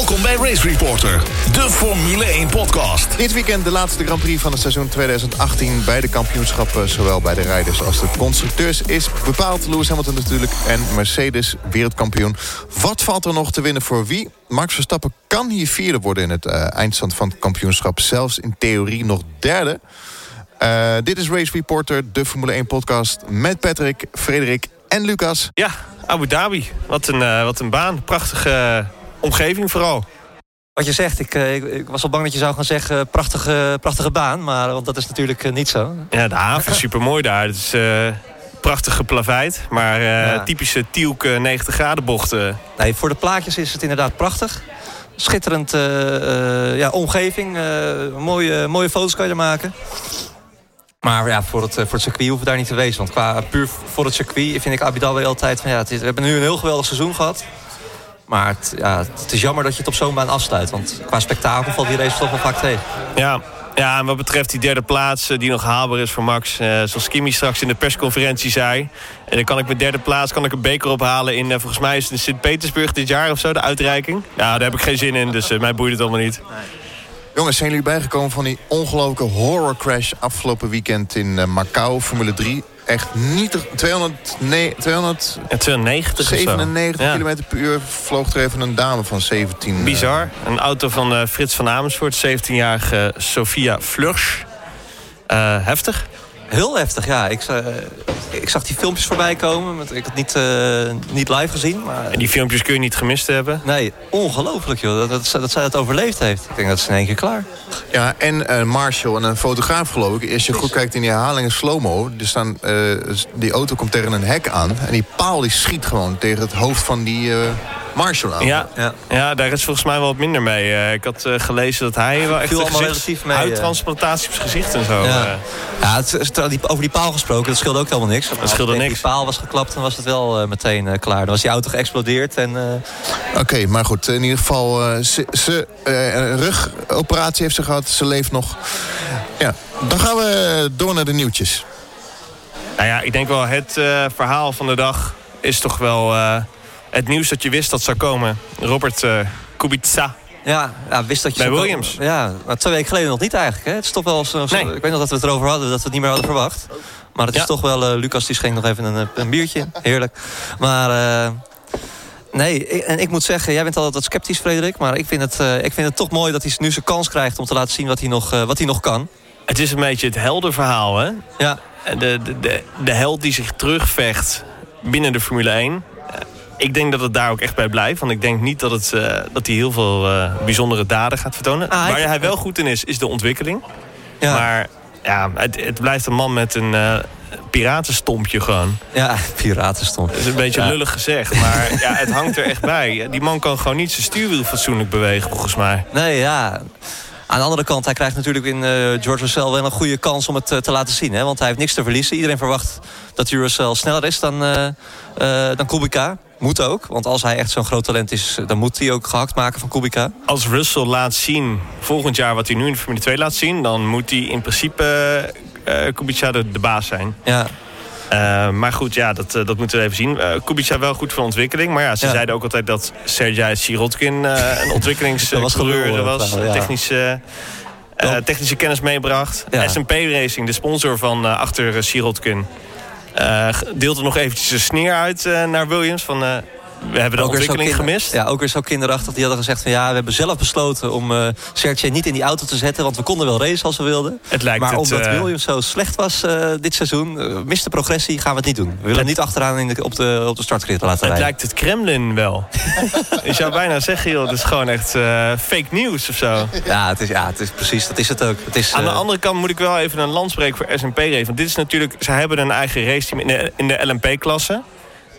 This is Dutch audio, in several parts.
Welkom bij Race Reporter, de Formule 1 podcast. Dit weekend de laatste Grand Prix van het seizoen 2018... bij de kampioenschappen, zowel bij de rijders als de constructeurs... is bepaald Lewis Hamilton natuurlijk en Mercedes wereldkampioen. Wat valt er nog te winnen voor wie? Max Verstappen kan hier vierde worden in het uh, eindstand van het kampioenschap. Zelfs in theorie nog derde. Uh, dit is Race Reporter, de Formule 1 podcast... met Patrick, Frederik en Lucas. Ja, Abu Dhabi. Wat een, uh, wat een baan. Prachtige omgeving vooral. Wat je zegt, ik, ik, ik, was al bang dat je zou gaan zeggen... prachtige, prachtige baan, maar want dat is natuurlijk niet zo. Ja, de haven is super mooi daar. Het is uh, prachtig geplaveid, maar uh, ja. typische Tielke 90 graden bochten. Nee, voor de plaatjes is het inderdaad prachtig. Schitterend ja, omgeving, mooie, mooie foto's kan je maken. Maar ja, voor het, voor het circuit hoeven we daar niet te wezen. Want qua puur voor het circuit vind ik Abu Dhabi altijd van... Ja, het is, we hebben nu een heel geweldig seizoen gehad. Maar het, ja, het is jammer dat je het op zo'n baan afsluit. Want qua spektakel valt die race toch wel vaak tegen. Ja, ja, en wat betreft die derde plaats die nog haalbaar is voor Max. Uh, zoals Kimi straks in de persconferentie zei. En dan kan ik met derde plaats kan ik een beker ophalen in... Uh, volgens mij is het in Sint-Petersburg dit jaar of zo, de uitreiking. Ja, daar heb ik geen zin in, dus uh, mij boeit het allemaal niet. Jongens, zijn jullie bijgekomen van die ongelooflijke horror crash... afgelopen weekend in Macau, Formule 3? Echt niet... 200, nee, 200 en 290 97 ja. km per uur vloog er even een dame van 17. Bizar. Een auto van uh, Frits van Amersfoort, 17-jarige Sophia Flörsch. Uh, heftig. Heel heftig, ja. Ik, uh, ik zag die filmpjes voorbij komen. Ik had het niet, uh, niet live gezien. Maar... En die filmpjes kun je niet gemist hebben? Nee, ongelooflijk joh. Dat, dat, dat zij het overleefd heeft. Ik denk dat ze in één keer klaar. Ja, en uh, Marshall en een fotograaf geloof ik. Als je goed kijkt in die herhalingen slow-mo... Staan, die auto komt tegen een hek aan. En die paal die schiet gewoon tegen het hoofd van die... Marshall aan. Ja, ja. ja, daar is volgens mij wel wat minder mee. Uh, ik had uh, gelezen dat hij wel echt een relatief mee, huidtransplantatie op zijn gezicht en zo. Ja, uh. ja het, het, over die paal gesproken, dat scheelde ook helemaal niks. Dat scheelde niks. die paal was geklapt, dan was het wel meteen klaar. Dan was die auto geëxplodeerd. En... Oké, okay, maar goed, in ieder geval, ze, ze een rugoperatie heeft ze gehad. Ze leeft nog. Ja, dan gaan we door naar de nieuwtjes. Nou ja, ik denk wel het verhaal van de dag is toch wel het nieuws dat je wist dat zou komen. Robert uh, Kubica. Ja, ja, wist dat je... Bij Williams. Ja, maar twee weken geleden nog niet eigenlijk. Hè? Het is toch wel zo, nee. Ik weet nog dat we het erover hadden, dat we het niet meer hadden verwacht. Maar het is ja. toch wel... Uh, Lucas die schenkt nog even een, een biertje. Heerlijk. Maar... Uh, Nee, en ik moet zeggen, jij bent altijd wat sceptisch, Frederik. Maar ik vind, het, uh, ik vind het toch mooi dat hij nu zijn kans krijgt... om te laten zien wat hij nog, wat hij nog kan. Het is een beetje het heldenverhaal, hè? Ja. De, de, de, de held die zich terugvecht binnen de Formule 1 ik denk dat het daar ook echt bij blijft. Want ik denk niet dat, het, uh, dat hij heel veel uh, bijzondere daden gaat vertonen. Ah, Waar hij, wel goed in is, is de ontwikkeling. Ja. Maar ja, het, het blijft een man met een uh, piratenstompje gewoon. Ja, piratenstompje. Dat is een beetje ja. lullig gezegd, maar ja, het hangt er echt bij. Die man kan gewoon niet zijn stuurwiel fatsoenlijk bewegen, volgens mij. Nee, ja... Aan de andere kant, hij krijgt natuurlijk in uh, George Russell wel een goede kans om het uh, te laten zien. Hè? Want hij heeft niks te verliezen. Iedereen verwacht dat Russell sneller is dan, uh, dan Kubica. Moet ook, want als hij echt zo'n groot talent is... dan moet hij ook gehakt maken van Kubica. Als Russell laat zien volgend jaar wat hij nu in Formule 2 laat zien... dan moet hij in principe uh, Kubica de, de, baas zijn. Ja. Uh, maar goed, ja, dat, uh, dat moeten we even zien. Kubica wel goed voor ontwikkeling. Maar ja, ze ja. zeiden ook altijd dat Sergej Sirotkin een ontwikkelingscoureur was. was technische, technische kennis meebracht. Ja. SMP Racing, de sponsor van achter Sirotkin... Uh, deelt er nog eventjes een sneer uit uh, naar Williams. Van, uh, we hebben de ook ontwikkeling gemist. Ja, ook weer zo kinderachtig. Die hadden gezegd van ja, we hebben zelf besloten om uh, Sergej niet in die auto te zetten. Want we konden wel racen als we wilden. Het lijkt maar het, omdat Williams zo slecht was dit seizoen, miste progressie, gaan we het niet doen. We willen het, niet achteraan in de, op, de, op de startgrid laten rijden. Het lijkt het Kremlin wel. Je zou bijna zeggen, joh, het is gewoon echt fake news of zo. Ja, het is, ja, het is precies, dat is het ook. Het is, Aan de andere kant moet ik wel even een land spreken voor SMP race. Want dit is natuurlijk, ze hebben een eigen raceteam in de, in de LMP-klasse.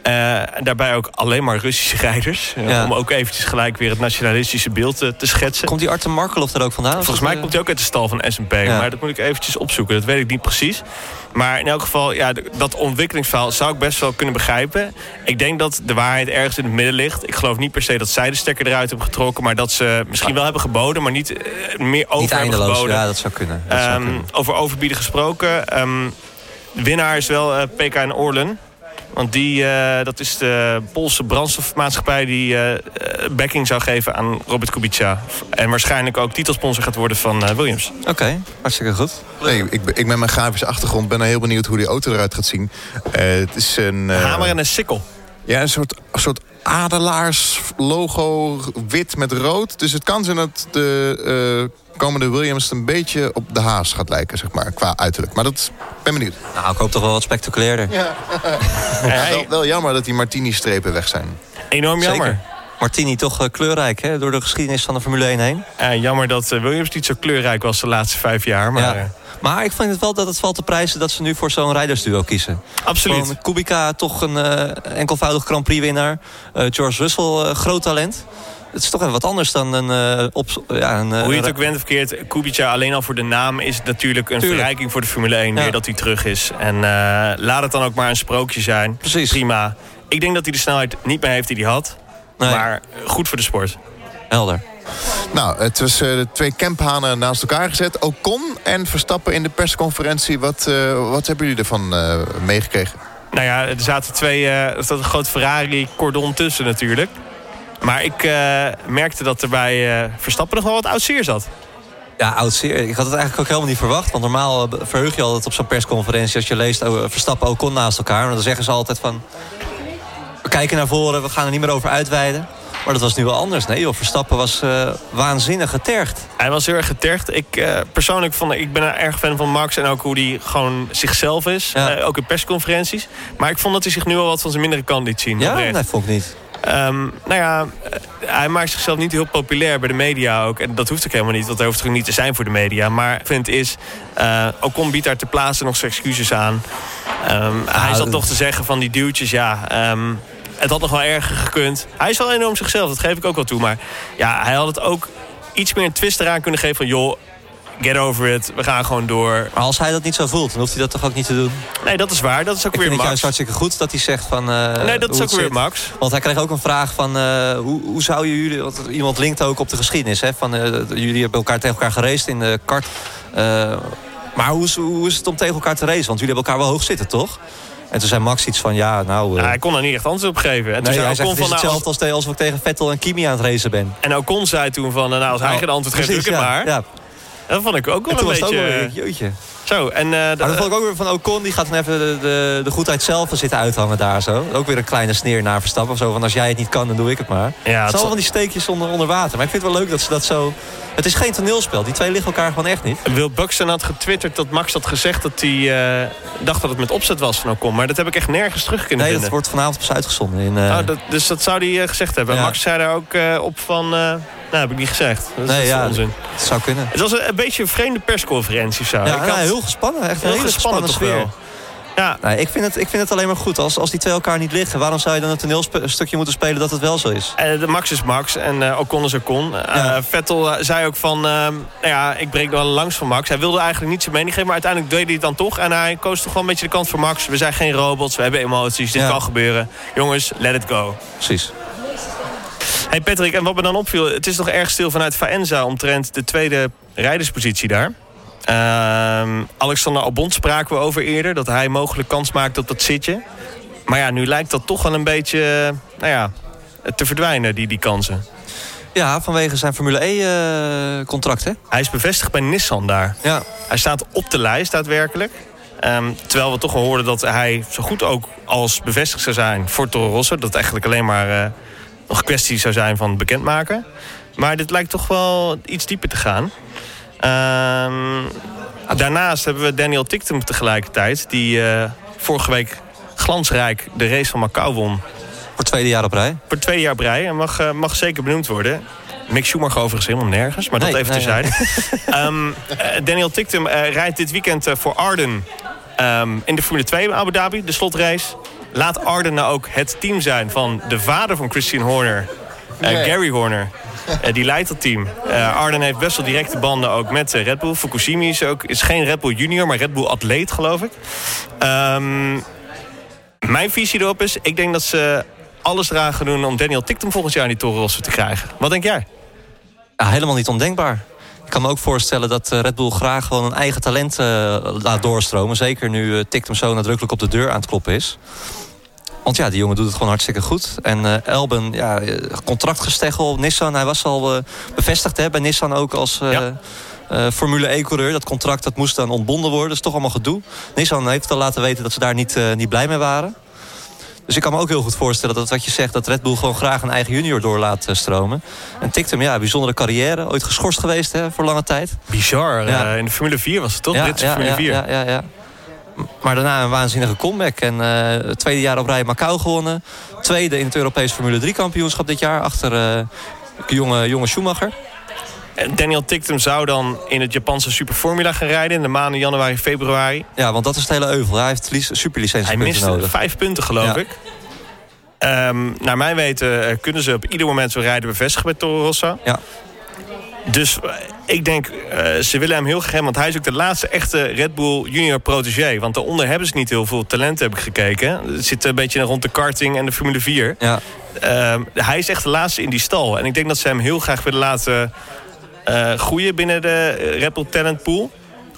Uh, daarbij ook alleen maar Russische rijders. Ja. Om ook eventjes gelijk weer het nationalistische beeld uh, te schetsen. Komt die Artem Markelov er ook vandaan? Volgens mij komt hij ook uit de stal van S&P. Ja. Maar dat moet ik eventjes opzoeken. Dat weet ik niet precies. Maar in elk geval, ja, dat ontwikkelingsverhaal zou ik best wel kunnen begrijpen. Ik denk dat de waarheid ergens in het midden ligt. Ik geloof niet per se dat zij de stekker eruit hebben getrokken. Maar dat ze misschien wel hebben geboden. Maar niet meer over niet hebben eindeloos, geboden. Ja, dat zou kunnen. Dat um, zou kunnen. Over overbieden gesproken. Um, de winnaar is wel PK en Orlen. Want die, dat is de Poolse brandstofmaatschappij die backing zou geven aan Robert Kubica. En waarschijnlijk ook titelsponsor gaat worden van Williams. Oké, hartstikke goed. Nee, ik, ik met mijn grafische achtergrond ben heel benieuwd hoe die auto eruit gaat zien. het is een... een hamer en een sikkel. Ja, een soort, een soort adelaars-logo wit met rood. Dus het kan zijn dat de uh, komende Williams een beetje op de haas gaat lijken, zeg maar, qua uiterlijk. Maar dat ben benieuwd. Nou, ik hoop toch wel wat spectaculairder. Ja. wel, wel, jammer dat die Martini-strepen weg zijn. Enorm jammer. Martini toch uh, kleurrijk, hè, door de geschiedenis van de Formule 1 heen. Ja, jammer dat uh, Williams niet zo kleurrijk was de laatste vijf jaar. Maar, ja. Maar ik vind het wel dat het valt te prijzen dat ze nu voor zo'n rijdersduo kiezen. Absoluut. Gewoon Kubica toch een uh, enkelvoudig Grand Prix winnaar. Uh, George Russell, uh, groot talent. Het is toch even wat anders dan een... op, ja, een Hoe je het ook went of verkeerd, Kubica alleen al voor de naam... is natuurlijk een verrijking voor de Formule 1. Ja. Weer dat hij terug is. En laat het dan ook maar een sprookje zijn. Precies. Prima. Ik denk dat hij de snelheid niet meer heeft die hij had. Nee. Maar goed voor de sport. Helder. Nou, het was uh, twee camphanen naast elkaar gezet. Ocon en Verstappen in de persconferentie. Wat, uh, wat hebben jullie ervan uh, meegekregen? Nou ja, er zaten twee... er zat een groot Ferrari-cordon tussen natuurlijk. Maar ik merkte dat er bij Verstappen nog wel wat oud zeer zat. Ja, oud zeer. Ik had het eigenlijk ook helemaal niet verwacht. Want normaal verheug je altijd op zo'n persconferentie... als je leest over Verstappen Ocon naast elkaar. Maar dan zeggen ze altijd van... We kijken naar voren, we gaan er niet meer over uitweiden. Maar dat was nu wel anders. Nee, joh, Verstappen was uh, waanzinnig getergd. Hij was heel erg getergd. Ik uh, persoonlijk vond, ik ben een erg fan van Max en ook hoe hij gewoon zichzelf is. Ja. Uh, ook in persconferenties. Maar ik vond dat hij zich nu al wat van zijn mindere kant liet zien. Ja, nee, vond ik niet. Um, nou ja, hij maakt zichzelf niet heel populair bij de media ook. En dat hoeft ook helemaal niet, want hij hoeft ook niet te zijn voor de media. Maar ik vind is, uh, Ocon biedt daar te plaatsen nog zijn excuses aan. Um, hij zat toch te zeggen van die duwtjes, ja... Um, het had nog wel erger gekund. Hij is wel enorm zichzelf, dat geef ik ook wel toe. Maar ja, hij had het ook iets meer een twist eraan kunnen geven van... joh, get over it, we gaan gewoon door. Maar als hij dat niet zo voelt, dan hoeft hij dat toch ook niet te doen? Nee, dat is waar. Dat is ook weer Max. Ik juist hartstikke goed dat hij zegt van... Uh, nee, dat is ook weer Max. Want hij kreeg ook een vraag van... Uh, hoe, hoe zou je jullie... Want iemand linkt ook op de geschiedenis. Hè, van, uh, jullie hebben elkaar tegen elkaar gereest in de kart. maar hoe is, hoe is het om tegen elkaar te racen? Want jullie hebben elkaar wel hoog zitten, toch? En toen zei Max iets van, ja, nou... Uh... hij kon er niet echt antwoord op geven. En toen zei hij zegt, het is nou, hetzelfde als, als ik tegen Vettel en Kimi aan het racen ben. En Ocon zei toen van, nou, als hij nou, geen antwoord geeft, druk het maar. Ja. Dat vond ik ook wel een beetje... Ook wel, jeetje. Zo, en... Uh, maar dat vond ik ook weer van Ocon, die gaat dan even de, de, de goedheid zelf zitten uithangen daar zo. Ook weer een kleine sneer naar Verstappen of zo. Van als jij het niet kan, dan doe ik het maar. Ja, het zijn van die steekjes onder, onder water. Maar ik vind het wel leuk dat ze dat zo... Het is geen toneelspel. Die twee liggen elkaar gewoon echt niet. Wil Buxton had getwitterd dat Max had gezegd dat hij uh, dacht dat het met opzet was van Ocon. Maar dat heb ik echt nergens terug kunnen nee, vinden. Nee, dat wordt vanavond pas uitgezonden. In, uh... oh, dat, dus dat zou hij gezegd hebben. Max zei daar ook op van... Nou, heb ik niet gezegd. Dat nee, ja, onzin. Het zou kunnen. Het was een, beetje een vreemde persconferentie. Zo. Ja, had... heel gespannen. Echt een heel hele gespannen, gespannen sfeer. Ja. Nee, ik, vind het, ik vind het alleen maar goed. Als, als die twee elkaar niet liggen, waarom zou je dan een toneelstukje moeten spelen dat het wel zo is? Uh, de Max is Max en uh, Ocon is Ocon. Uh, ja. Vettel zei ook van, nou ja, ik breek wel langs van Max. Hij wilde eigenlijk niet zijn mening geven, maar uiteindelijk deed hij het dan toch. En hij koos toch wel een beetje de kant voor Max. We zijn geen robots, we hebben emoties, dit kan gebeuren. Jongens, let it go. Precies. Hey Patrick, en wat me dan opviel, het is nog erg stil vanuit Faenza omtrent de tweede rijderspositie daar. Uh, Alexander Albon spraken we over eerder, dat hij mogelijk kans maakt op dat zitje. Maar ja, nu lijkt dat toch wel een beetje nou ja, te verdwijnen, die, die kansen. Ja, vanwege zijn Formule E-contract, hè? Hij is bevestigd bij Nissan daar. Ja. Hij staat op de lijst daadwerkelijk. Um, terwijl we toch al hoorden dat hij zo goed ook als bevestigd zou zijn voor Toro Rosso. Dat eigenlijk alleen maar uh, nog kwestie zou zijn van bekendmaken. Maar dit lijkt toch wel iets dieper te gaan. Um, daarnaast hebben we Daniel Tictum tegelijkertijd... die uh, vorige week glansrijk de race van Macau won. Voor tweede jaar op rij? Voor tweede jaar op rij. En mag, uh, mag zeker benoemd worden. Mick Schumacher overigens helemaal nergens, maar dat even terzijde. Nee. um, Daniel Tictum rijdt dit weekend voor Arden... Um, in de Formule 2 in Abu Dhabi, de slotrace laat Arden nou ook het team zijn van de vader van Christian Horner. Gary Horner. Uh, die leidt dat team. Uh, Arden heeft best wel directe banden ook met Red Bull. Fukushima is, ook, is geen Red Bull junior, maar Red Bull atleet, geloof ik. Um, mijn visie erop is, ik denk dat ze alles eraan gaan doen... om Daniel Tictum volgend jaar in die Toro te krijgen. Wat denk jij? Ja, helemaal niet ondenkbaar. Ik kan me ook voorstellen dat Red Bull graag gewoon een eigen talent laat doorstromen. Zeker nu uh, zo nadrukkelijk op de deur aan het kloppen is. Want ja, die jongen doet het gewoon hartstikke goed. En uh, Elben, ja, contractgesteggel, Nissan. Hij was al uh, bevestigd hè, bij Nissan ook als ja. Formule E-coureur. Dat contract dat moest dan ontbonden worden. Dat is toch allemaal gedoe. Nissan heeft al laten weten dat ze daar niet, niet blij mee waren. Dus ik kan me ook heel goed voorstellen dat wat je zegt... dat Red Bull gewoon graag een eigen junior door laat stromen. En hem, ja, bijzondere carrière. Ooit geschorst geweest hè, voor lange tijd. Bizar. Ja. in de Formule 4 was het toch? Ja, Britse Formule 4. Ja, ja, ja. Maar daarna een waanzinnige comeback. En uh, het tweede jaar op rij Macau gewonnen. Tweede in het Europees Formule 3 kampioenschap dit jaar. Achter uh, jonge, jonge Schumacher. Daniel Tictum zou dan in het Japanse Superformula gaan rijden... in de maanden januari, februari. Ja, want dat is het hele euvel. Hij heeft superlicentie Hij miste nodig. vijf punten, geloof ik. Um, naar mijn weten eh, kunnen ze op ieder moment zo rijden bevestigen bij Toro Rosso. Ja. Dus eh, ik denk, uh, ze willen hem heel graag want hij is ook de laatste echte Red Bull junior protégé. Want daaronder hebben ze niet heel veel talent, heb ik gekeken. Het zit een beetje rond de karting en de Formule 4. Ja. Uh, hij is echt de laatste in die stal. En ik denk dat ze hem heel graag willen laten uh, groeien binnen de Red Bull talent pool.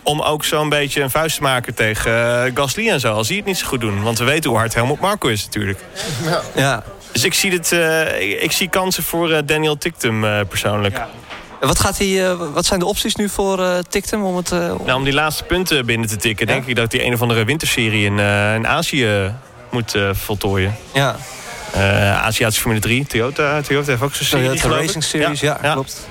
Om ook zo'n beetje een vuist te maken tegen Gasly en zo. Als hij het niet zo goed doen. Want we weten hoe hard Helmut Marko is natuurlijk. Ja. ja. Dus ik zie, dit, ik, ik, zie kansen voor Daniel Tictum persoonlijk. Ja. Wat, gaat hij, uh, wat zijn de opties nu voor uh, Tictum? Om, het, uh, nou, om die laatste punten binnen te tikken... Ja? denk ik dat hij een of andere winterserie in, in Azië moet voltooien. Ja. Aziatische Formule 3, Toyota, Toyota heeft ook zo'n serie, Toyota Racing Series, ja, ja, klopt.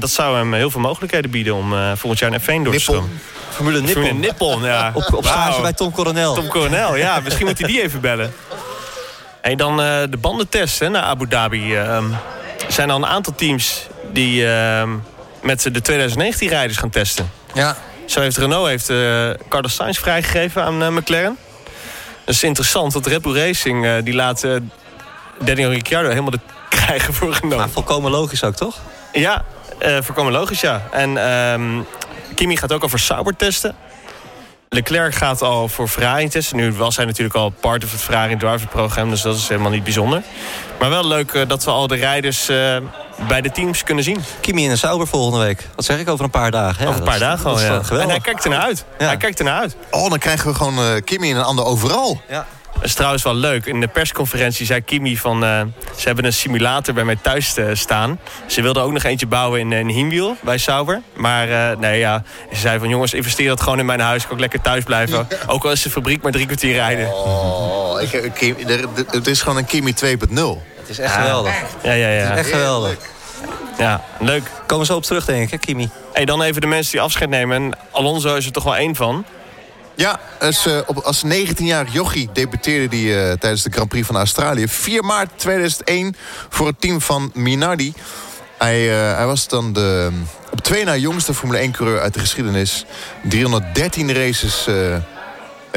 dat zou hem heel veel mogelijkheden bieden om volgend jaar naar F1 door te stromen. Formule Nippon. Formule Nippon, ja. op, op stage wow. bij Tom Coronel. Tom Coronel, ja. Misschien moet hij die even bellen. En dan de bandentest hè, naar Abu Dhabi. Er zijn al een aantal teams die uh, met de 2019-rijders gaan testen. Ja. Zo heeft Renault heeft, uh, Carlos Sainz vrijgegeven aan uh, McLaren. Dat is interessant, want Red Bull Racing uh, die laat Daniel Ricciardo helemaal de krijgen voor Renault. Maar volkomen logisch ook, toch? Ja, volkomen logisch, ja. En um, Kimi gaat ook voor Sauber testen. Leclerc gaat al voor Ferrari testen. Nu was hij natuurlijk al part of het Ferrari driver programma, dus dat is helemaal niet bijzonder. Maar wel leuk uh, dat we al de rijders uh, bij de teams kunnen zien. Kimi en Sauber volgende week. Wat zeg ik over een paar dagen? Ja, over een paar dagen al, ja. En hij kijkt ernaar uit. Ja. Hij kijkt ernaar uit. Oh, dan krijgen we gewoon uh, Kimi en een ander overal. Ja. Dat is trouwens wel leuk. In de persconferentie zei Kimi van... Uh, ze hebben een simulator bij mij thuis uh, staan. Ze wilden ook nog eentje bouwen in, in Hiemwiel bij Sauber. Maar uh, nee, ja, ze zei van... jongens, investeer dat gewoon in mijn huis. Ik kan ook lekker thuis blijven. Ja. Ook al is de fabriek maar drie kwartier rijden. Oh, ik, Kim, het is gewoon een Kimi 2.0. Het is echt geweldig. Ja, ja, ja. Het is echt geweldig. Ja, leuk. Komen we zo op terug, denk ik, Kimi. Hey, dan even de mensen die afscheid nemen. En Alonso is er toch wel één van. Ja, als, uh, op, als 19-jarig jochie debuteerde hij uh, tijdens de Grand Prix van Australië. 4 maart 2001 voor het team van Minardi. Hij, uh, hij was dan de op twee na jongste Formule 1-coureur uit de geschiedenis. 313 races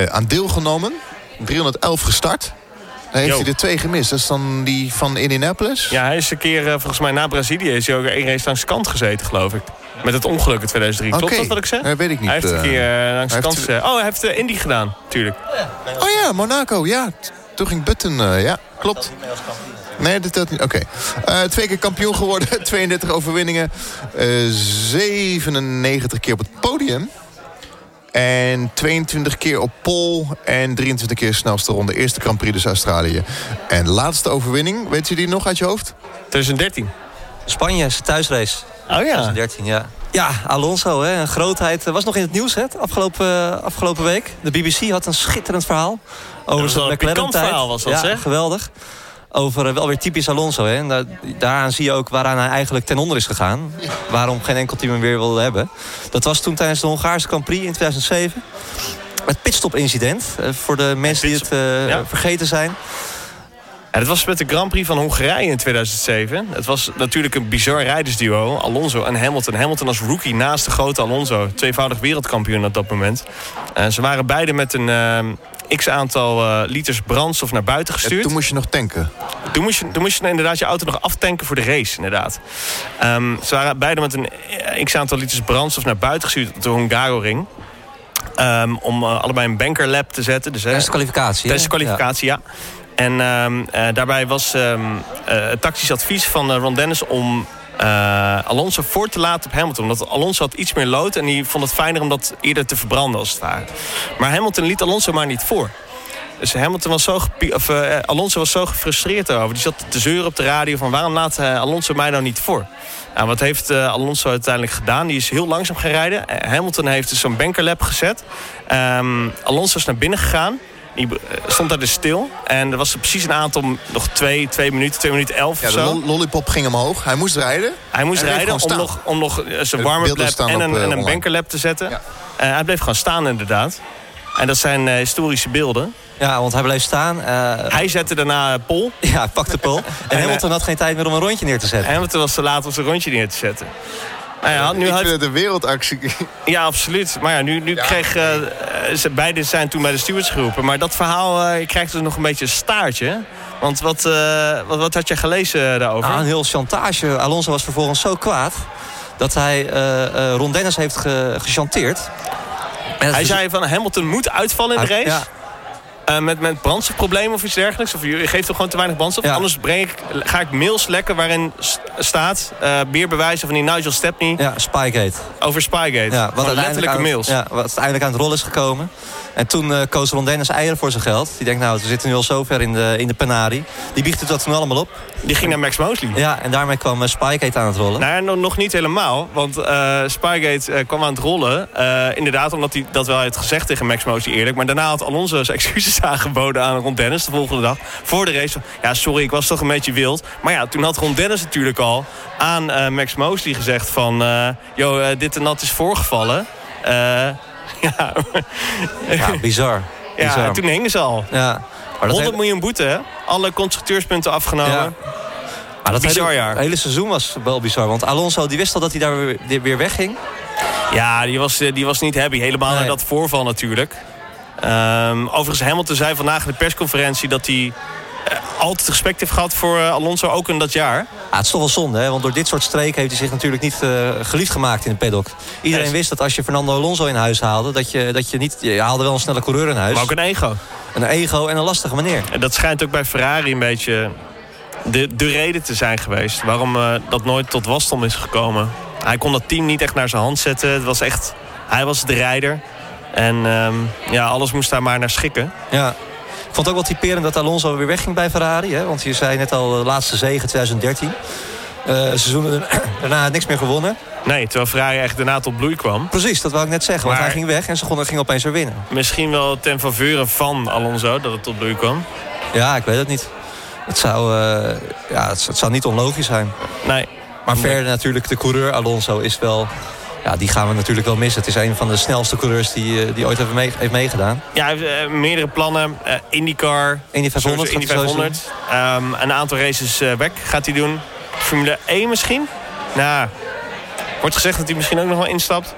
aan deelgenomen. 311 gestart. Dan heeft hij er twee gemist. Dat is dan die van Indianapolis? Ja, hij is een keer, volgens mij na Brazilië... is hij ook één race langs kant gezeten, geloof ik. Met het ongeluk in 2003. Okay. Klopt dat wat ik zeg? Nee, weet ik niet. Hij heeft een keer uh, langs de kant... Oh, hij heeft uh, Indy gedaan, tuurlijk. Oh ja, Monaco, ja. Toen ging Button, uh, ja, klopt. Nee, dat telt niet. Oké. Okay. Uh, twee keer kampioen geworden, 32 overwinningen. Uh, 97 keer op het podium. En 22 keer op pole en 23 keer snelste ronde. Eerste Grand Prix dus Australië. En laatste overwinning, weet je die nog uit je hoofd? 2013. Spanje, zijn thuisrace. Oh ja. 2013, ja. Ja, Alonso, hè, een grootheid. Was nog in het nieuws hè, afgelopen, afgelopen week. De BBC had een schitterend verhaal. Over zijn McLaren-tijd. verhaal was dat, ja, zeg. geweldig. Over uh, wel weer typisch Alonso. Hè. En daar, daaraan zie je ook waaraan hij eigenlijk ten onder is gegaan. Waarom geen enkel team hem weer wilde hebben. Dat was toen tijdens de Hongaarse Grand Prix in 2007. Het pitstop-incident. Uh, voor de mensen die het uh, ja. vergeten zijn. Ja, het was met de Grand Prix van Hongarije in 2007. Het was natuurlijk een bizar rijdersduo. Alonso en Hamilton. Hamilton als rookie naast de grote Alonso. Tweevoudig wereldkampioen op dat moment. En ze waren beide met een uh, x-aantal uh, liters brandstof naar buiten gestuurd. Ja, toen moest je nog tanken. Toen moest je, toen moest je inderdaad je auto nog aftanken voor de race, inderdaad. Um, ze waren beide met een x-aantal liters brandstof naar buiten gestuurd op de Hungaroring. Um, om uh, allebei een bankerlap te zetten. Dus, Tijdens de kwalificatie. Tijdens de kwalificatie, ja. ja. En uh, uh, daarbij was uh, het tactisch advies van Ron Dennis om Alonso voor te laten op Hamilton. Omdat Alonso had iets meer lood en die vond het fijner om dat eerder te verbranden als het ware. Maar Hamilton liet Alonso maar niet voor. dus Hamilton was zo of, Alonso was zo gefrustreerd over. Die zat te zeuren op de radio van waarom laat Alonso mij nou niet voor? Nou, wat heeft Alonso uiteindelijk gedaan? Die is heel langzaam gaan rijden. Hamilton heeft dus zo'n bankerlap gezet. Um, Alonso is naar binnen gegaan. Die stond daar dus stil. En er was er precies een aantal, nog twee, twee minuten, twee minuten elf ja, of zo. De lollipop ging omhoog. Hij moest rijden. Hij moest rijden om nog, om nog zijn warme lap en een, en een bankerlap te zetten. Ja. hij bleef gewoon staan inderdaad. En dat zijn historische beelden. Ja, want hij bleef staan. Uh, hij zette daarna Pol. Ja, hij pakte Pol. en Hamilton had geen tijd meer om een rondje neer te zetten. Hamilton was te laat om zijn rondje neer te zetten. Nou ja, nu ik had... vind het een wereldactie. Ja, absoluut. Maar ja, nu, nu kreeg... Uh, ze, beide zijn toen bij de stewards geroepen. Maar dat verhaal uh, krijgt dus nog een beetje een staartje. Want wat, uh, wat, wat, had je gelezen daarover? Nou, een heel chantage. Alonso was vervolgens zo kwaad... dat hij Ron Dennis heeft ge gechanteerd. Hij zei van Hamilton moet uitvallen in de race. Ja. Uh, met, met brandstofproblemen of iets dergelijks? Of je geeft toch gewoon te weinig brandstof? Anders breng ik, ga ik mails lekken waarin staat... Uh, meer bewijzen van die Nigel Stepney. Ja, Spygate. Over Spygate. Ja, wat letterlijke mails. Ja, wat uiteindelijk aan het rol is gekomen. En toen uh, koos Ron Dennis eieren voor zijn geld. Die denkt, nou, we zitten nu al zo ver in de, in de penari. Die biegt het dat toen allemaal op. Die ging naar Max Mosley. Ja, en daarmee kwam uh, Spygate aan het rollen. Nou, nog niet helemaal. Want uh, Spygate kwam aan het rollen. inderdaad, omdat hij dat wel had gezegd tegen Max Mosley eerlijk. Maar daarna had Alonso zijn excuses aangeboden aan Ron Dennis de volgende dag. Voor de race. Ja, sorry, ik was toch een beetje wild. Maar ja, toen had Ron Dennis natuurlijk al aan Max Mosley gezegd van... joh, dit en dat is voorgevallen. Ja, ja bizar. Ja, toen hingen ze al. Ja. Maar 100 miljoen boete, hè? Alle constructeurspunten afgenomen. Ja. Maar dat bizar hele, jaar. Het hele seizoen was wel bizar. Want Alonso die wist al dat hij daar weer, weer wegging. Ja, die was, die was niet happy. Helemaal nee. dat voorval natuurlijk. Um, overigens, Hamilton zei vandaag in de persconferentie... dat hij eh, altijd respect heeft gehad voor eh, Alonso, ook in dat jaar. Ja, het is toch wel zonde, hè? want door dit soort streken heeft hij zich natuurlijk niet uh, geliefd gemaakt in de paddock. Iedereen wist dat als je Fernando Alonso in huis haalde, dat je, dat je niet... Je haalde wel een snelle coureur in huis. Maar ook een ego. Een ego en een lastige manier. En dat schijnt ook bij Ferrari een beetje de, de reden te zijn geweest. Waarom uh, dat nooit tot wasdom is gekomen. Hij kon dat team niet echt naar zijn hand zetten. Het was echt... Hij was de rijder. En um, ja, alles moest daar maar naar schikken. Ja vond het ook wel typerend dat Alonso weer wegging bij Ferrari. Hè? Want je zei net al, de laatste zege 2013. Uh, seizoenen daarna niks meer gewonnen. Nee, terwijl Ferrari echt daarna tot bloei kwam. Precies, dat wou ik net zeggen. want hij ging weg en ze ging opeens weer winnen. Misschien wel ten faveur van Alonso dat het tot bloei kwam. Ja, ik weet het niet. Het zou, uh, ja, het, zou niet onlogisch zijn. Nee. Maar verder natuurlijk, de coureur Alonso is wel ja, die gaan we natuurlijk wel missen. Het is een van de snelste coureurs die, eh, die ooit heeft, mee, heeft meegedaan. Ja, hij heeft uh, meerdere plannen. Uh, IndyCar. Indy 500. Indy 500. Um, een aantal races weg gaat hij doen. Formule 1 misschien? Nou, wordt gezegd dat hij misschien ook nog wel instapt.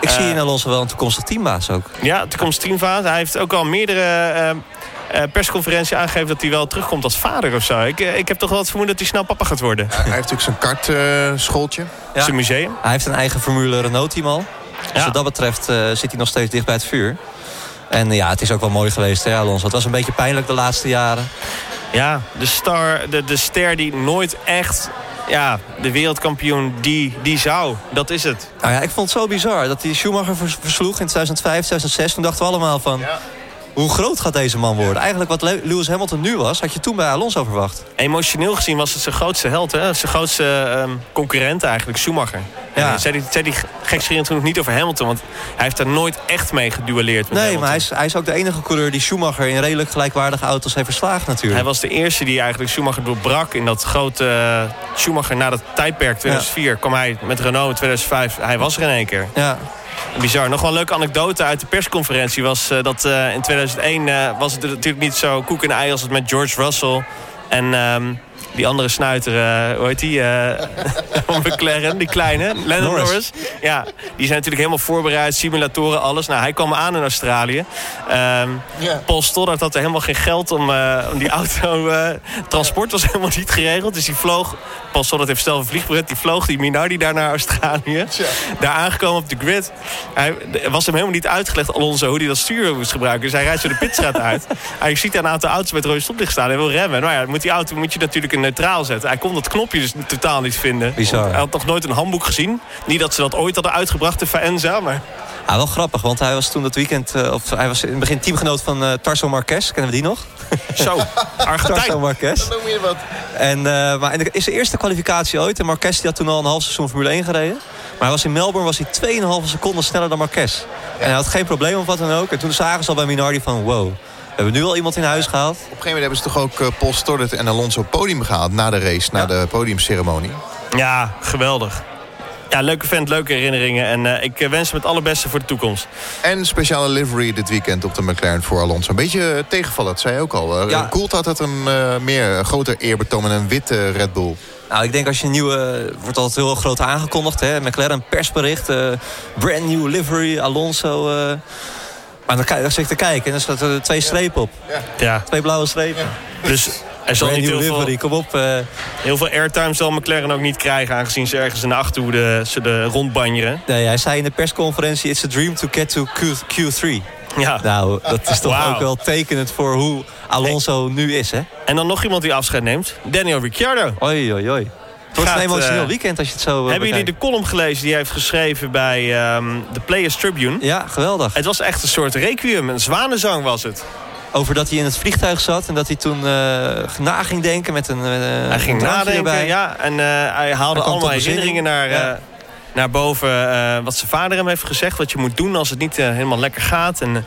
Ik zie in Alonso wel een toekomstig teambaas ook. Ja, toekomstig teambaas. Hij heeft ook al meerdere uh, persconferentie aangegeven dat hij wel terugkomt als vader of zo. Ik, ik heb toch wel het vermoeden dat hij snel papa gaat worden. hij heeft natuurlijk zijn kartschooltje. Ja. Zijn museum. Hij heeft een eigen Formule Renault team al. Dus wat dat betreft uh, zit hij nog steeds dicht bij het vuur. En ja, het is ook wel mooi geweest, hè, Alonso. Het was een beetje pijnlijk de laatste jaren. Ja, de, star, de, de ster die nooit echt ja, de wereldkampioen die, die zou. Dat is het. Nou ja, ik vond het zo bizar dat hij Schumacher versloeg in 2005, 2006. Toen dachten we allemaal van... Ja hoe groot gaat deze man worden? Eigenlijk wat Lewis Hamilton nu was, had je toen bij Alonso verwacht. Emotioneel gezien was het zijn grootste held. Hè? Zijn grootste um, concurrent eigenlijk, Schumacher. Ja. zei die, zei die gekscherend toen nog niet over Hamilton. Want hij heeft daar nooit echt mee geduelleerd. Met nee, maar hij is, hij is ook de enige coureur die Schumacher... in redelijk gelijkwaardige auto's heeft verslagen natuurlijk. Hij was de eerste die eigenlijk Schumacher doorbrak. In dat grote uh, Schumacher na dat tijdperk 2004 ja. kwam hij met Renault in 2005. Hij was er in één keer. Ja. Bizar. Nog wel een leuke anekdote uit de persconferentie was uh, dat uh, in 2001 uh, was het natuurlijk niet zo koek en ei als het met George Russell en um, die andere snuiter, uh, hoe heet die? Uh, McLaren, die kleine, Lennon Norris. Norris. Ja, die zijn natuurlijk helemaal voorbereid, simulatoren, alles. Nou, hij kwam aan in Australië. Um, yeah. Paul Stoddart had er helemaal geen geld om, uh, om die auto... transport was helemaal niet geregeld, dus die vloog... Paul Stoddart heeft zelf een vliegbrett, die vloog die Minardi daar naar Australië. Daar aangekomen op de grid. Hij was hem helemaal niet uitgelegd, Alonso, hoe hij dat stuur moest gebruiken. Dus hij rijdt zo de pitstraat uit. hij ziet een aantal auto's met rode stoplicht staan en wil remmen. Nou ja, moet die auto moet je natuurlijk een neutraal zetten. Hij kon dat knopje dus totaal niet vinden. Bizar. Hij had nog nooit een handboek gezien. Niet dat ze dat ooit hadden uitgebracht, de Faenza, maar... Ja, wel grappig, want hij was toen dat weekend... Uh, of hij was in het begin teamgenoot van uh, Tarso Marquez. Kennen we die nog? Zo, Argentijn. Tarso Marquez. Dan noem je wat. En, uh, maar in de, is de eerste kwalificatie ooit. En Marquez die had toen al een half seizoen Formule 1 gereden. Maar hij was in Melbourne was hij 2,5 seconden sneller dan Marquez. En hij had geen probleem of wat dan ook. En toen zagen ze al bij Minardi van wow... We hebben nu al iemand in huis gehaald. Op een gegeven moment hebben ze toch ook uh, Paul Stordert en Alonso podium gehaald... na de race, na de podiumceremonie. Ja, geweldig. Ja, leuke vent, leuke herinneringen. En uh, ik wens hem het allerbeste voor de toekomst. En speciale livery dit weekend op de McLaren voor Alonso. Een beetje tegenvallen, dat zei je ook al. Ja. Koelt had het een uh, meer groter eerbetoon met een witte Red Bull. Nou, ik denk als je een nieuwe... wordt altijd heel groot aangekondigd. Hè? McLaren persbericht. Uh, brand new livery, Alonso... Maar dan, dan zit ik te kijken en dan staat er twee strepen op. Ja. Twee blauwe strepen. Dus er zal niet heel veel, kom op. Uh... Heel veel airtime zal McLaren ook niet krijgen... aangezien ze ergens in de achterhoede ze de rondbanjeren. Nee, hij zei in de persconferentie... It's a dream to get to Q, 3 Ja. Nou, dat is toch ook wel tekenend voor hoe Alonso nu is, hè? En dan nog iemand die afscheid neemt. Daniel Ricciardo. Oei, oei, oei. Het wordt een emotioneel uh, weekend als je het zo uh, Hebben jullie de column gelezen die hij heeft geschreven bij um, de Players Tribune? Ja, geweldig. Het was echt een soort requiem, een zwanenzang was het. Over dat hij in het vliegtuig zat en dat hij toen uh, na ging denken met een Hij ging nadenken, erbij. ja. En hij haalde hij allemaal herinneringen naar... Ja naar boven wat zijn vader hem heeft gezegd. Wat je moet doen als het niet helemaal lekker gaat. En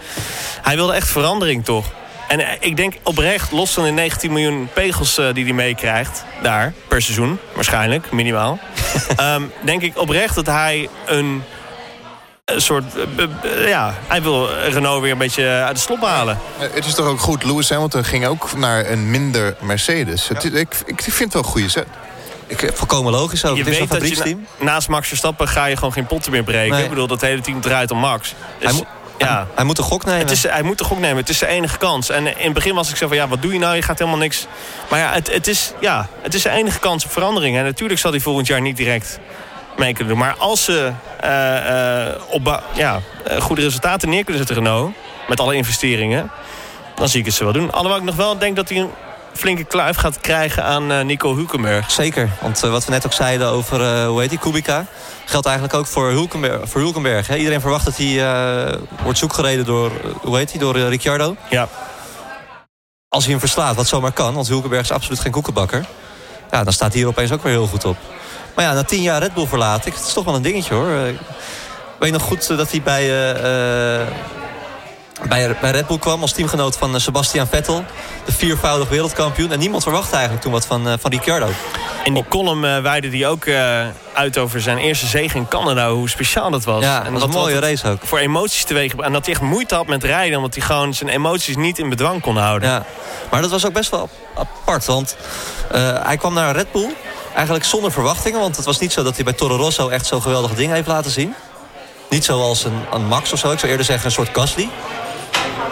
hij wilde echt verandering toch. En eh, ik denk oprecht, los van de 19 miljoen pegels uh, die hij meekrijgt... daar, per seizoen, waarschijnlijk, minimaal... um, denk ik oprecht dat hij een, een soort... Ja, hij wil Renault weer een beetje uit de slop halen. Het is toch ook goed, Lewis Hamilton ging ook naar een minder Mercedes. Het, ik, ik vind het wel een goede set. Ik, volkomen logisch ook. Je het is weet een fabrieksteam. Na, naast Max Verstappen ga je gewoon geen potten meer breken. Nee. Ik bedoel, dat hele team draait om Max. Dus, hij, ja. Hij moet een gok nemen. Het is, hij moet een gok nemen. Het is zijn enige kans. En in het begin was ik zo van, ja, wat doe je nou? Je gaat helemaal niks... Maar ja, het, het, is, ja, het is zijn enige kans op verandering. En natuurlijk zal hij volgend jaar niet direct mee kunnen doen. Maar als ze uh, uh, op ja, goede resultaten neer kunnen zetten, Renault... met alle investeringen, dan zie ik het ze wel doen. Alhoewel ik nog wel denk dat hij een flinke kluif gaat krijgen aan uh, Nico Hulkenberg. Zeker, want uh, wat we net ook zeiden over, uh, hoe heet die, Kubica... geldt eigenlijk ook voor Hulkenberg. Voor Hulkenberg hè? Iedereen verwacht dat hij wordt zoekgereden door, hoe heet hij, door Ricciardo. Ja. Als hij hem verslaat, wat zomaar kan, want Hulkenberg is absoluut geen koekenbakker... Ja, dan staat hij hier opeens ook weer heel goed op. Maar ja, na tien jaar Red Bull verlaat ik, het is toch wel een dingetje hoor. weet je nog goed dat hij bij bij, bij Red Bull kwam als teamgenoot van eh, Sebastian Vettel. De viervoudig wereldkampioen. En niemand verwachtte eigenlijk toen wat van, uh, van Ricciardo. In die column uh, wijde hij ook uh, uit over zijn eerste zege in Canada. Hoe speciaal dat was. Ja, en dat was een mooie race ook. Voor emoties teweeg. En dat hij echt moeite had met rijden. Omdat hij gewoon zijn emoties niet in bedwang kon houden. Ja, maar dat was ook best wel apart. Want hij kwam naar Red Bull. Eigenlijk zonder verwachtingen. Want het was niet zo dat hij bij Toro Rosso echt zo'n geweldige dingen heeft laten zien. Niet zoals een, een Max of zo. Ik zou eerder zeggen een soort Gasly.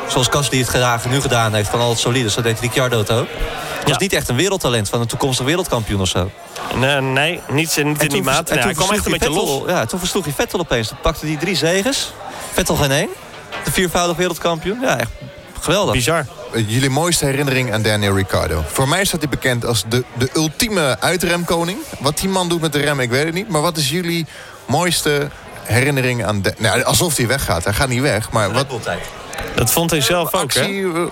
Zoals Gasly het gedaan, nu gedaan heeft van al het solide. Zo deed Ricciardo het ook. Het was niet echt een wereldtalent van een toekomstig wereldkampioen of zo. Nee, nee niet, niet in die maat. hij kwam echt een beetje los. Ja, toen versloeg hij Vettel opeens. Toen pakte hij drie zegens. Vettel geen één. De viervoudig wereldkampioen. Ja, echt geweldig. Bizar. Jullie mooiste herinnering aan Daniel Ricciardo. Voor mij staat hij bekend als de, de ultieme uitremkoning. Wat die man doet met de rem, ik weet het niet. Maar wat is jullie mooiste herinnering aan... De, nou, alsof hij weggaat. Hij gaat niet weg. Maar wat, dat vond hij zelf ook, hè? Eh.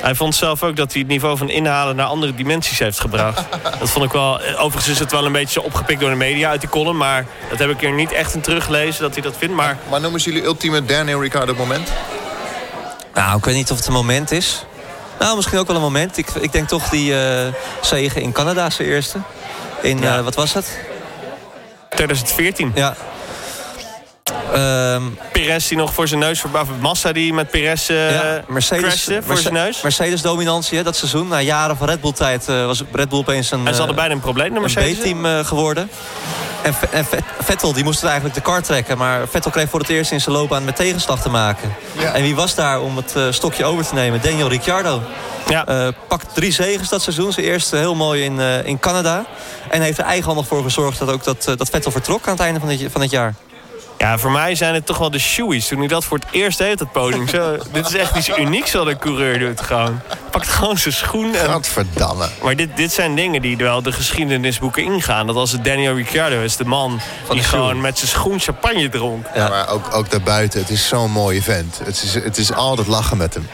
Hij vond zelf ook dat hij het niveau van inhalen naar andere dimensies heeft gebracht. Dat vond ik wel... Eh, overigens is het wel een beetje opgepikt door de media uit die column... maar dat heb ik er niet echt in teruggelezen dat hij dat vindt. Maar, maar noemen ze jullie ultieme Daniel Ricciardo moment? Nou, ik weet niet of het een moment is. Nou, misschien ook wel een moment. Ik, ik denk toch die uh, zegen in Canada, zijn eerste. In, ja. uh, wat was het? 2014. Ja, Um, Perez die nog voor zijn neus voorbij. Massa die met Perez uh, ja, Mercedes, crashte voor zijn neus. Mercedes dominantie dat seizoen. Na jaren van Red Bull tijd uh, was Red Bull opeens een, en ze hadden bijna een probleem, de Mercedes. B-team uh, geworden. En, en, Vettel die moest eigenlijk de kar trekken. Maar Vettel kreeg voor het eerst in zijn loopbaan met tegenslag te maken. Ja. En wie was daar om het stokje over te nemen? Daniel Ricciardo. Ja. pakt drie zegens dat seizoen. Zijn eerste heel mooi in, in Canada. En heeft er eigenhandig voor gezorgd dat ook dat, dat Vettel vertrok aan het einde van, dit, van het jaar. Ja, voor mij zijn het toch wel de shoeies. Toen ik dat voor het eerst deed, dat podium. Zo, dit is echt iets unieks wat een coureur doet. Gewoon. Pakt gewoon zijn schoen. En... Gadverdamme. Maar dit, dit zijn dingen die wel de geschiedenisboeken ingaan. Dat als het Daniel Ricciardo is, de man Van die gewoon met zijn schoen champagne dronk. Ja, maar ook, ook daarbuiten. Het is zo'n mooie vent. Het is, het is altijd lachen met hem.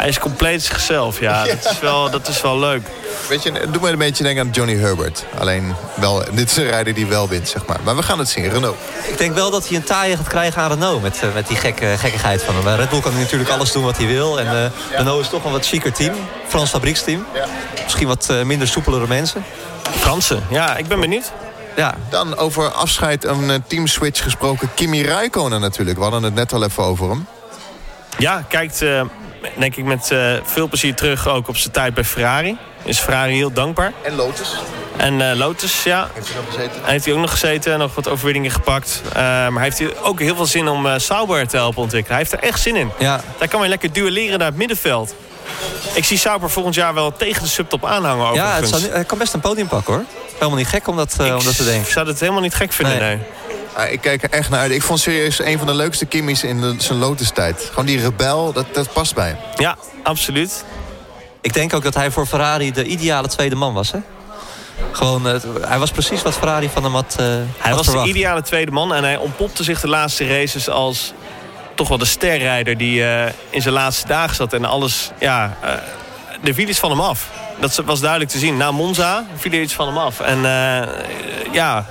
Hij is compleet zichzelf, ja. Dat, is wel, dat is wel leuk. Weet je, doe me een beetje denken aan Johnny Herbert. Alleen, wel, dit is een rijder die wel wint, zeg maar. Maar we gaan het zien, Renault. Ik denk wel dat hij een taaie gaat krijgen aan Renault... met, eh, met die gekke, gekkigheid van hem. Red Bull kan natuurlijk alles doen wat hij wil. En uh, Renault is toch een wat chiquer team. Frans fabrieksteam. Misschien wat uh, minder soepelere mensen. Fransen, ja, ik ben benieuwd. Ja. Dan over afscheid een teamswitch gesproken. Kimi Räikkönen natuurlijk. We hadden het net al even over hem. Ja, kijkt denk ik met uh, veel plezier terug ook op zijn tijd bij Ferrari. Is Ferrari heel dankbaar. En Lotus. En uh, Lotus, ja. Heeft hij nog gezeten? Heeft hij ook nog gezeten, nog wat overwinningen gepakt. Uh, maar heeft hij ook heel veel zin om uh, Sauber te helpen ontwikkelen. Hij heeft er echt zin in. Ja. Daar kan hij lekker duelleren naar het middenveld. Ik zie Sauber volgend jaar wel tegen de subtop aanhangen. Ja, het zal, hij kan best een podium pakken hoor. Helemaal niet gek om dat, om dat te denken. Ik zou het helemaal niet gek vinden, nee. nee. Ik kijk er echt naar uit. Ik vond serieus een van de leukste Kimmy's in de, zijn Lotus-tijd. Gewoon die rebel, dat, dat past bij hem. Ja, absoluut. Ik denk ook dat hij voor Ferrari de ideale tweede man was, hè? Gewoon, uh, hij was precies wat Ferrari van hem had uh, Hij was verwacht. de ideale tweede man en hij ontpopte zich de laatste races als toch wel de sterrijder die uh, in zijn laatste dagen zat en alles, ja, de viel iets van hem af. Dat was duidelijk te zien. Na Monza viel er iets van hem af. En ja,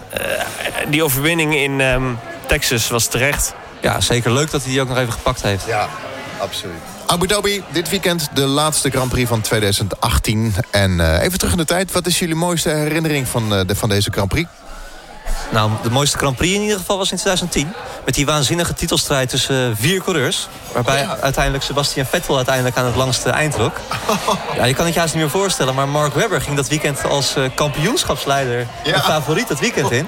die overwinning in um, Texas was terecht. Ja, zeker leuk dat hij die ook nog even gepakt heeft. Ja, absoluut. Abu Dhabi, dit weekend de laatste Grand Prix van 2018. En uh, even terug in de tijd. Wat is jullie mooiste herinnering van, uh, de, van deze Grand Prix? Nou, de mooiste Grand Prix in ieder geval was in 2010. Met die waanzinnige titelstrijd tussen uh, vier coureurs. Waarbij oh ja. uiteindelijk Sebastian Vettel uiteindelijk aan het langste eind trok. ja, je kan het je haast niet meer voorstellen. Maar Mark Webber ging dat weekend als uh, kampioenschapsleider ja. de favoriet het weekend in.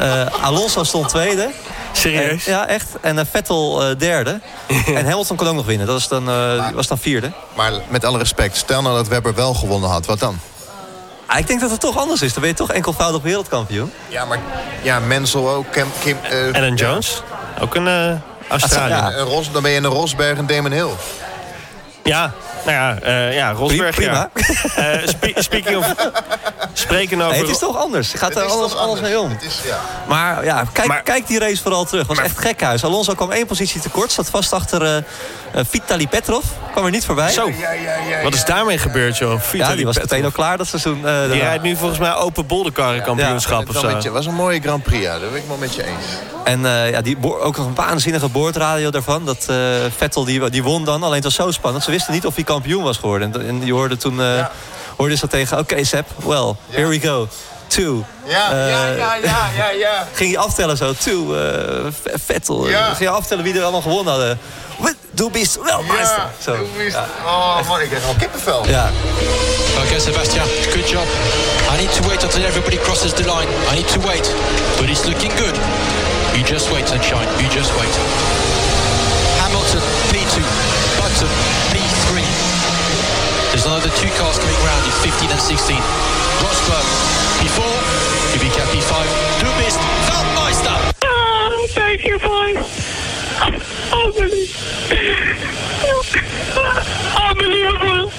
Uh, Alonso stond tweede. Serieus? En, ja, echt. En uh, Vettel uh, derde. en Hamilton kon ook nog winnen. Dat was dan, uh, maar, was dan vierde. Maar met alle respect, stel nou dat Webber wel gewonnen had. Wat dan? Ah, ik denk dat het toch anders is. Dan ben je toch enkelvoudig wereldkampioen. Ja, maar ja, Mansell ook. Kim, Kim, Alan Jones. Ook een Australiër. Ja, Ros, dan ben je een Rosberg en Damon Hill. Ja, nou ja, uh, ja Rosberg. Prima. Ja. Uh, spe speaking of, spreken over... Nee, het is toch anders. Gaat er alles, alles mee om. Is, ja. Maar ja, kijk, maar, kijk die race vooral terug. Het was echt gekhuis. Alonso kwam één positie tekort. Zat vast achter uh, Vitali Petrov. Kwam er niet voorbij. Zo. Ja, ja, Wat is daarmee gebeurd, joh? Vitali ja, die was meteen al klaar dat seizoen. Uh, die rijdt nu volgens mij open bolderkarren kampioenschap of zo. Het was een mooie Grand Prix, ja. Dat ben ik wel met je eens. En uh, ja, die, ook nog een waanzinnige boordradio daarvan. Dat uh, Vettel die, die won dan. Alleen het was zo spannend. Ze wisten niet of hij kampioen was geworden. En, en je hoorde toen uh, ja. hoorde ze tegen... Oké, okay, Sepp, well, ja. here we go. Two. Ja, uh, ja, ja, ja, ja, ja. Ging je aftellen zo. Two, uh, Vettel. Ja. Ging je aftellen wie er allemaal gewonnen hadden. Bist welmeister. Ja, zo. Oh man, ik krijg al kippenvel. Ja. Okay, Sebastian, good job. I need to wait until everybody crosses the line. I need to wait. But it's looking good. You just wait, Sunshine. You just wait. Hamilton, P2. Button, P3. There's another two cars coming round in 15 and 16. Rosberg, P4. Kubica, P5. Du bist Weltmeister. Oh, thank you, boys. Unbelievable.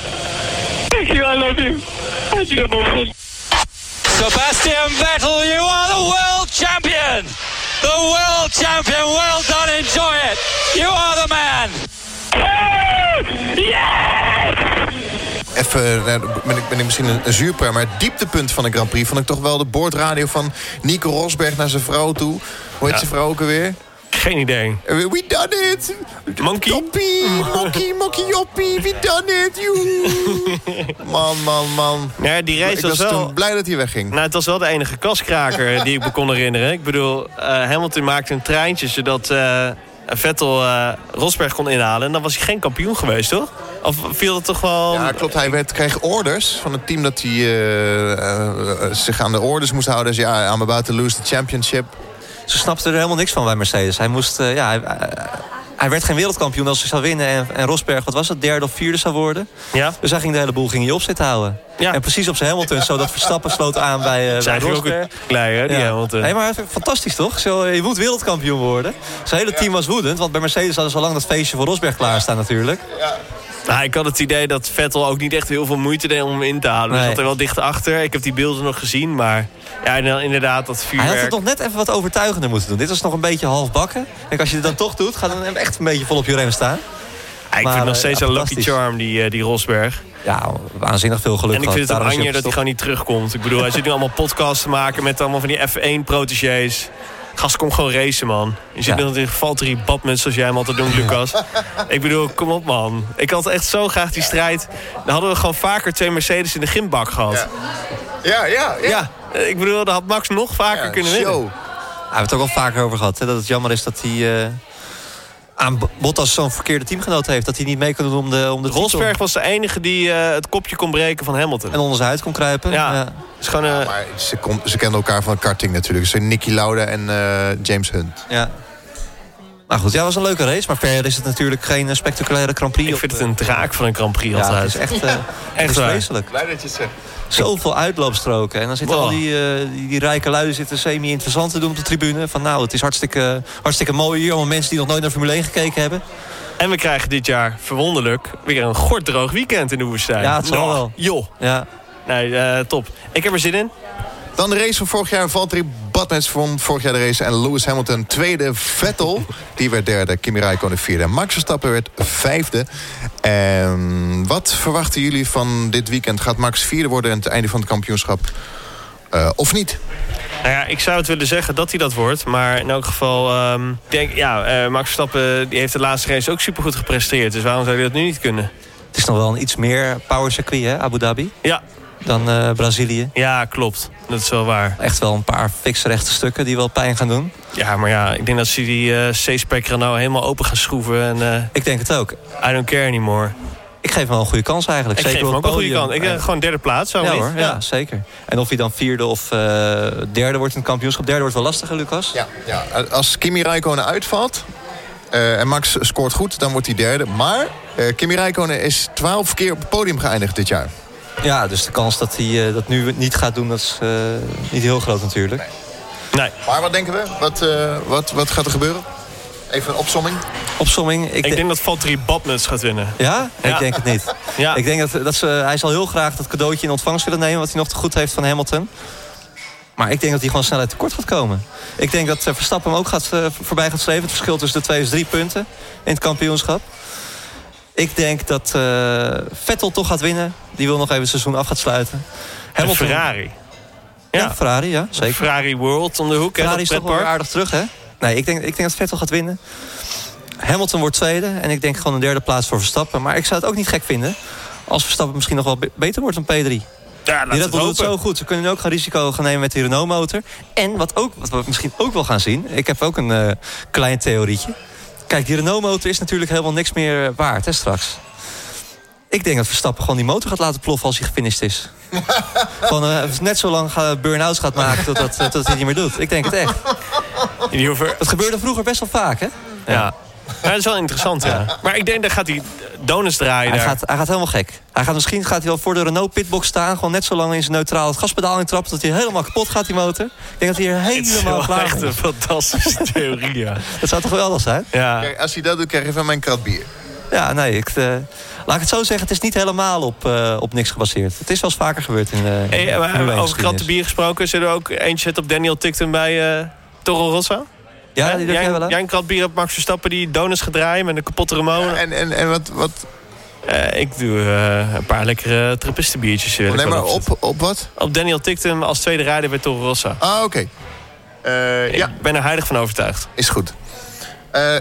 Thank you, I love you. I do Sebastian Vettel, you are the world champion! The world champion, well done, enjoy it! You are the man! Even, nou, ben, ik, ben ik misschien een, een zuurper, maar het dieptepunt van de Grand Prix... vond ik toch wel de boordradio van Nico Rosberg naar zijn vrouw toe. Hoe heet ja. zijn vrouw ook alweer? Geen idee. We done it! Monkey? Joppie, monkey, monkey, joppie, we done it! Joe. Man, man, man. Ja, die race ik was, was wel... toen blij dat hij wegging. Nou, het was wel de enige kaskraker die ik me kon herinneren. Ik bedoel, uh, Hamilton maakte een treintje zodat uh, Vettel uh, Rosberg kon inhalen. En dan was hij geen kampioen geweest, toch? Of viel dat toch wel... Ja, klopt. Hij werd, kreeg orders van het team dat hij zich aan de orders moest houden. Dus ja, I'm about to lose the championship ze snapte er helemaal niks van bij Mercedes. Hij moest, uh, ja, hij, hij werd geen wereldkampioen als hij zou winnen. En, en Rosberg, wat was het, derde of vierde zou worden. Ja. Dus hij ging de hele boel ging hij op zitten houden. Ja. En precies op zijn Hamilton, zodat Verstappen sloot aan bij, uh, bij Rosberg. ook klei, hè, die ja. Hamilton. Nee, maar fantastisch toch? Zo, je moet wereldkampioen worden. Zijn hele team was woedend, want bij Mercedes hadden ze al lang dat feestje voor Rosberg klaarstaan natuurlijk. Ja. Nou, ik had het idee dat Vettel ook niet echt heel veel moeite deed om hem in te halen. Nee. Hij zat er wel dicht achter. Ik heb die beelden nog gezien, maar ja, inderdaad, dat vuurwerk... Hij had het nog net even wat overtuigender moeten doen. Dit was nog een beetje half bakken. Kijk, als je het dan toch doet, gaat dan echt een beetje vol op je rem staan. Ja, ik maar, vind nog steeds ja, een lucky charm, die, die Rosberg. Ja, waanzinnig veel geluk En ik vind het aan Anje dat hij gewoon niet terugkomt. Ik bedoel, hij zit nu allemaal podcasts te maken met allemaal van die F1-protégés. Gast, kom gewoon racen, man. Je zit ja. in Valtteri Badmuts zoals jij hem altijd doet, Lucas. ik bedoel, kom op, man. Ik had echt zo graag die strijd. Dan hadden we gewoon vaker twee Mercedes in de gymbak gehad. Ja, ja, ja. ja. ja ik bedoel, dan had Max nog vaker ja, kunnen winnen. Ja, we hebben het ook al vaker over gehad. Hè, dat het jammer is dat hij... Uh aan Bottas zo'n verkeerde teamgenoot heeft. Dat hij niet mee kan doen om de, om de Rosberg titel. was de enige die uh, het kopje kon breken van Hamilton. En onder zijn huid kon kruipen. Ja. ja. Is gewoon, uh... ja maar ze, kon, ze kenden elkaar van karting natuurlijk. Ze zijn Nicky Lauda en uh, James Hunt. Ja. Nou goed, ja, was een leuke race. Maar verder is het natuurlijk geen spectaculaire Grand Prix. Ik vind het een draak van een Grand Prix altijd. Ja, het is echt, uh, echt vreselijk. Blij dat je het zegt. Zoveel uitloopstroken. En dan zitten wow. al die, uh, die, die, rijke luiden zitten semi-interessant te doen op de tribune. Van nou, het is hartstikke, hartstikke mooi hier. Allemaal mensen die nog nooit naar Formule 1 gekeken hebben. En we krijgen dit jaar, verwonderlijk, weer een gorddroog weekend in de woestijn. Ja, het zal oh, wel. Joh. Ja. Nee, uh, top. Ik heb er zin in. Dan de race van vorig jaar. Valtteri Bottas won vorig jaar de race. En Lewis Hamilton tweede. Vettel, die werd derde. Kimi Räikkönen vierde. Max Verstappen werd vijfde. En wat verwachten jullie van dit weekend? Gaat Max vierde worden aan het einde van het kampioenschap? Uh, of niet? Nou ja, ik zou het willen zeggen dat hij dat wordt. Maar in elk geval, um, ik denk, ja, uh, Max Verstappen die heeft de laatste race ook supergoed gepresteerd. Dus waarom zou hij dat nu niet kunnen? Het is nog wel een iets meer power circuit, hè, Abu Dhabi? Ja, dan uh, Brazilië. Ja, klopt. Dat is wel waar. Echt wel een paar fikse rechte stukken die wel pijn gaan doen. Ja, maar ja, ik denk dat ze die uh, C-spec nou helemaal open gaan schroeven. En, uh, ik denk het ook. I don't care anymore. Ik geef hem wel een goede kans eigenlijk. Ik zeker geef hem ook een goede kans. Ik uh, gewoon derde plaats. Zo ja, hoor, ja. ja. zeker. En of hij dan vierde of derde wordt in het kampioenschap. Derde wordt wel lastiger, Lucas. Ja, ja. als Kimi Räikkönen uitvalt... en Max scoort goed, dan wordt hij derde. Maar Kimi Räikkönen is twaalf keer op het podium geëindigd dit jaar. Ja, dus de kans dat hij uh, dat nu niet gaat doen, dat is uh, niet heel groot natuurlijk. Nee. nee. Maar wat denken we? Wat, uh, wat, wat gaat er gebeuren? Even een opsomming. Opsomming. Ik, ik denk dat Valtteri Bottas gaat winnen. Ja? ja? Ik denk het niet. ja. Ik denk dat, dat ze, hij zal heel graag dat cadeautje in ontvangst willen nemen... wat hij nog te goed heeft van Hamilton. Maar ik denk dat hij gewoon snelheid tekort gaat komen. Ik denk dat Verstappen hem ook gaat, voorbij gaat slepen. Het verschil tussen de twee is drie punten in het kampioenschap. Ik denk dat uh, Vettel toch gaat winnen. Die wil nog even het seizoen af gaat sluiten. Hamilton... Ferrari. Ja. ja, Ferrari, ja, zeker. Ferrari World om de hoek. Ferrari is toch wel aardig terug, hè? Nee, ik denk, ik denk dat Vettel gaat winnen. Hamilton wordt tweede. En ik denk gewoon een derde plaats voor Verstappen. Maar ik zou het ook niet gek vinden... als Verstappen misschien nog wel beter wordt dan P3. Ja, die Bull doet zo goed. Ze kunnen nu ook gaan risico gaan nemen met die Renault-motor. En wat, ook, wat we misschien ook wel gaan zien... ik heb ook een uh, klein theorietje... Kijk, die Renault-motor is natuurlijk helemaal niks meer waard hè, straks. Ik denk dat Verstappen gewoon die motor gaat laten ploffen als hij gefinished is. gewoon uh, net zo lang burn-outs gaat maken totdat, tot hij niet meer doet. Ik denk het echt. Dat gebeurde vroeger best wel vaak, hè? Ja. ja. Ja, dat is wel interessant, ja. Maar ik denk, dat gaat hij donuts draaien hij daar. Gaat, hij gaat helemaal gek. Hij gaat, misschien gaat hij wel voor de Renault pitbox staan... gewoon net zo lang in zijn neutraal het gaspedaal intrappen... dat hij helemaal kapot gaat, die motor. Ik denk dat hij er helemaal klaar is. echt een fantastische theorie, ja. Dat zou toch geweldig zijn? Ja. Kijk, als hij dat doet, krijg je van mijn krat bier. Ja, nee, ik, uh, laat ik het zo zeggen. Het is niet helemaal op, uh, op niks gebaseerd. Het is wel eens vaker gebeurd in de hey, in Over kratten bier gesproken... zullen we ook eentje zetten op Daniel Ticton bij uh, Toro Rosso? Ja, die jij, jij wel? Jij een krat bier op Max Verstappen die donuts gedraaid met een kapotte Ramon. Ja, en, en, en wat... wat... Uh, ik doe uh, een paar lekkere trappistenbiertjes. Oh, nee, maar op, op wat? Op Daniel Tictum als tweede rijder bij Toro Rosso. Ah, oké. Okay. Uh, ik ja. ben er heilig van overtuigd. Is goed.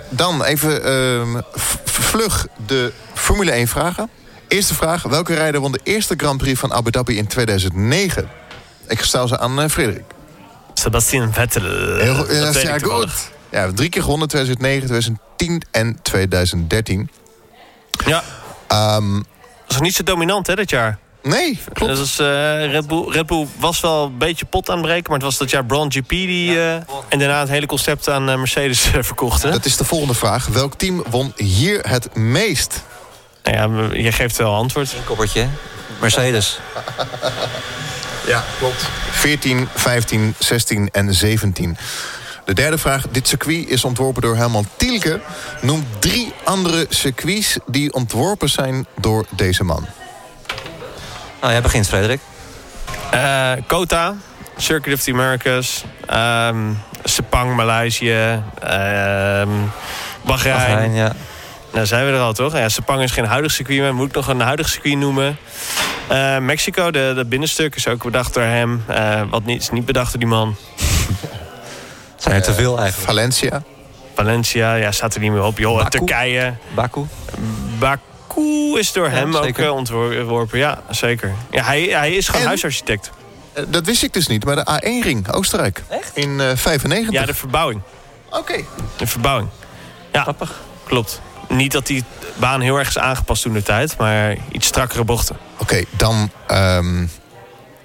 dan even ehm, vlug de Formule 1 vragen. Eerste vraag. Welke rijder won de eerste Grand Prix van Abu Dhabi in 2009? Ik stel ze aan Frederik. Sebastian Vettel. Heel goed. Ja, ja, goed. Ja, drie keer gewonnen, 2009, 2010 en 2013. Ja. Um, dat is niet zo dominant, hè, dit jaar? Nee, klopt. Dus, Red, Bull, Red Bull was wel een beetje pot aan het breken... maar het was dat jaar Braun GP die... en daarna het hele concept aan Mercedes verkocht. Dat is de volgende vraag. Welk team won hier het meest? Nou ja, je geeft wel antwoord. Een koppertje. Mercedes. ja, klopt. 14, 15, 16 en 17. De derde vraag. Dit circuit is ontworpen door Herman Tielke. Noem drie andere circuits die ontworpen zijn door deze man. Nou, jij begint, Frederik. Uh, Kota, Circuit of the Americas, um, Sepang, Maleisië, um, Bahrein. Bahrein ja. Nou, zijn we er al, toch? Ja, Sepang is geen huidig circuit, maar moet ik nog een huidig circuit noemen. Uh, Mexico, de, de binnenstuk, is ook bedacht door hem. Uh, wat niet, is niet bedacht door die man. zijn er te veel eigenlijk. Valencia. Valencia, ja, staat er niet meer op. Joh, Turkije. Baku. Baku is door hem ook uh, ontworpen. Ja, zeker. Ja, hij, hij is gewoon huisarchitect. dat wist ik dus niet, maar de A1-ring, Oostenrijk. Echt? In uh, 95. Ja, de verbouwing. Oké. De verbouwing. Ja, Grappig. klopt. Niet dat die baan heel erg is aangepast toen de tijd, maar iets strakkere bochten. Oké, dan um,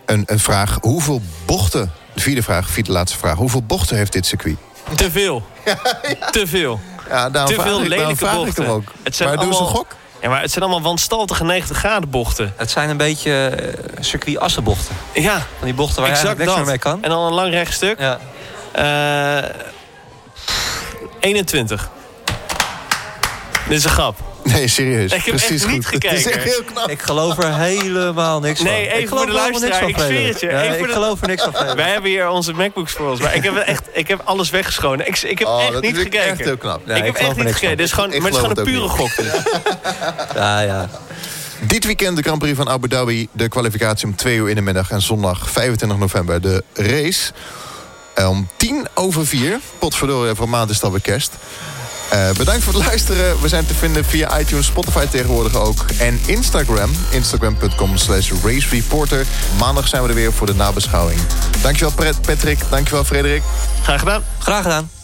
een, een vraag. Hoeveel bochten, de vierde vraag, vierde laatste vraag. Hoeveel bochten heeft dit circuit? Te veel. Te veel. Ja, Te veel ik, lelijke bochten. ook. Het zijn maar allemaal, doen ze een gok? Ja, maar het zijn allemaal wanstaltige 90 graden bochten. Het zijn een beetje uh, circuit assenbochten. Ja. Van die bochten waar je niks meer mee kan. En dan een lang rechtstuk. Ja. Uh, 21. Dit is een grap. Nee, serieus. Ik heb Precies echt niet goed. gekeken. Het is echt heel knap. Ik geloof er helemaal niks van. Nee, even voor de luisteraar. Ik zweer het je. Ja, ik geloof er niks van. Wij hebben hier onze MacBooks voor ons. Maar ik heb, echt, ik heb alles weggeschoten. Ik, ik heb oh, echt niet gekeken. Echt heel knap. Nee, ik, heb echt niet gekeken. Dit is gewoon, maar het is gewoon een pure gok. Dus. Ja, ja. Dit weekend de Grand Prix van Abu Dhabi. De kwalificatie om 2 uur in de middag. En zondag 25 november de race. Om tien over vier. Potverdorie, voor maand is dat weer kerst. Uh, bedankt voor het luisteren. We zijn te vinden via iTunes, Spotify tegenwoordig ook. En Instagram, instagram.com slash racereporter. Maandag zijn we er weer voor de nabeschouwing. Dankjewel Patrick, dankjewel Frederik. Graag gedaan. Graag gedaan.